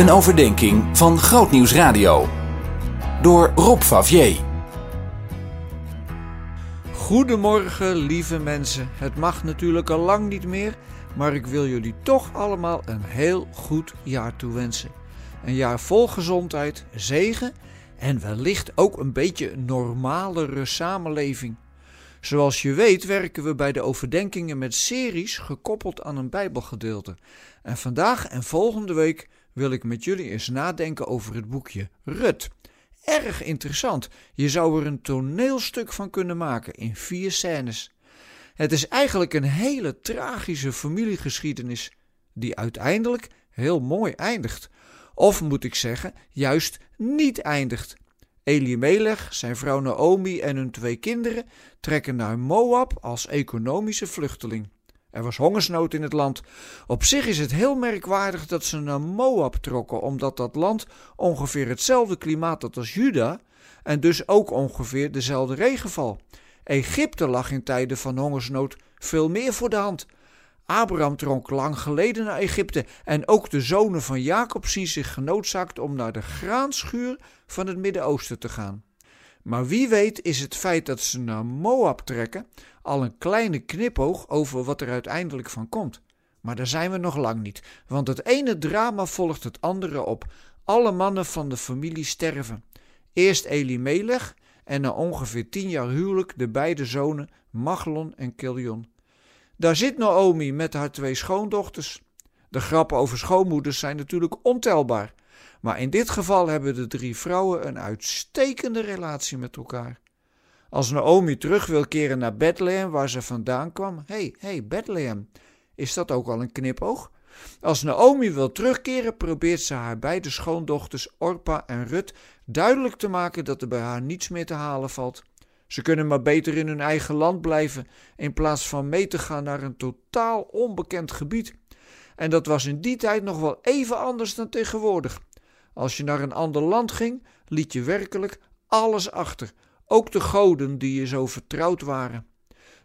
Een overdenking van Grootnieuws Radio. Door Rob Favier. Goedemorgen, lieve mensen. Het mag natuurlijk al lang niet meer, maar ik wil jullie toch allemaal een heel goed jaar toewensen. Een jaar vol gezondheid, zegen en wellicht ook een beetje normalere samenleving. Zoals je weet werken we bij de overdenkingen met series gekoppeld aan een Bijbelgedeelte. En vandaag en volgende week wil ik met jullie eens nadenken over het boekje Rut. Erg interessant. Je zou er een toneelstuk van kunnen maken in vier scènes. Het is eigenlijk een hele tragische familiegeschiedenis die uiteindelijk heel mooi eindigt. Of moet ik zeggen, juist niet eindigt. Elimelech, zijn vrouw Naomi en hun twee kinderen trekken naar Moab als economische vluchteling. Er was hongersnood in het land. Op zich is het heel merkwaardig dat ze naar Moab trokken, omdat dat land ongeveer hetzelfde klimaat had als Juda en dus ook ongeveer dezelfde regenval. Egypte lag in tijden van hongersnood veel meer voor de hand. Abraham trok lang geleden naar Egypte en ook de zonen van Jacob zien zich genoodzaakt om naar de graanschuur van het Midden-Oosten te gaan. Maar wie weet is het feit dat ze naar Moab trekken al een kleine knipoog over wat er uiteindelijk van komt. Maar daar zijn we nog lang niet, want het ene drama volgt het andere op. Alle mannen van de familie sterven. Eerst Elimelech en na ongeveer tien jaar huwelijk de beide zonen Machlon en Kilion. Daar zit Naomi met haar twee schoondochters. De grappen over schoonmoeders zijn natuurlijk ontelbaar. Maar in dit geval hebben de drie vrouwen een uitstekende relatie met elkaar. Als Naomi terug wil keren naar Bethlehem, waar ze vandaan kwam, hey, hey, Bethlehem, is dat ook al een knipoog? Als Naomi wil terugkeren, probeert ze haar beide schoondochters Orpa en Rut duidelijk te maken dat er bij haar niets meer te halen valt. Ze kunnen maar beter in hun eigen land blijven, in plaats van mee te gaan naar een totaal onbekend gebied. En dat was in die tijd nog wel even anders dan tegenwoordig. Als je naar een ander land ging, liet je werkelijk alles achter, ook de goden die je zo vertrouwd waren.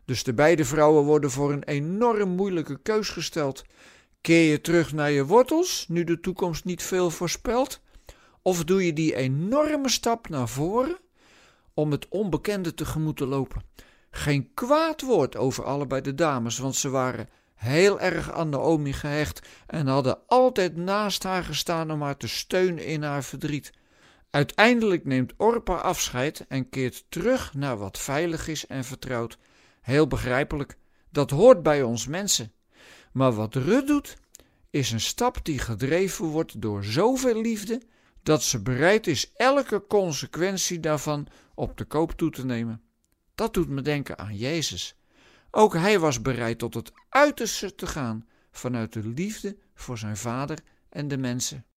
Dus de beide vrouwen worden voor een enorm moeilijke keus gesteld. Keer je terug naar je wortels, nu de toekomst niet veel voorspelt? Of doe je die enorme stap naar voren om het onbekende tegemoet te lopen? Geen kwaad woord over allebei de dames, want ze waren heel erg aan Naomi gehecht en hadden altijd naast haar gestaan om haar te steunen in haar verdriet. Uiteindelijk neemt Orpa afscheid en keert terug naar wat veilig is en vertrouwd. Heel begrijpelijk, dat hoort bij ons mensen. Maar wat Rut doet, is een stap die gedreven wordt door zoveel liefde dat ze bereid is elke consequentie daarvan op de koop toe te nemen. Dat doet me denken aan Jezus. Ook hij was bereid tot het uiterste te gaan vanuit de liefde voor zijn vader en de mensen.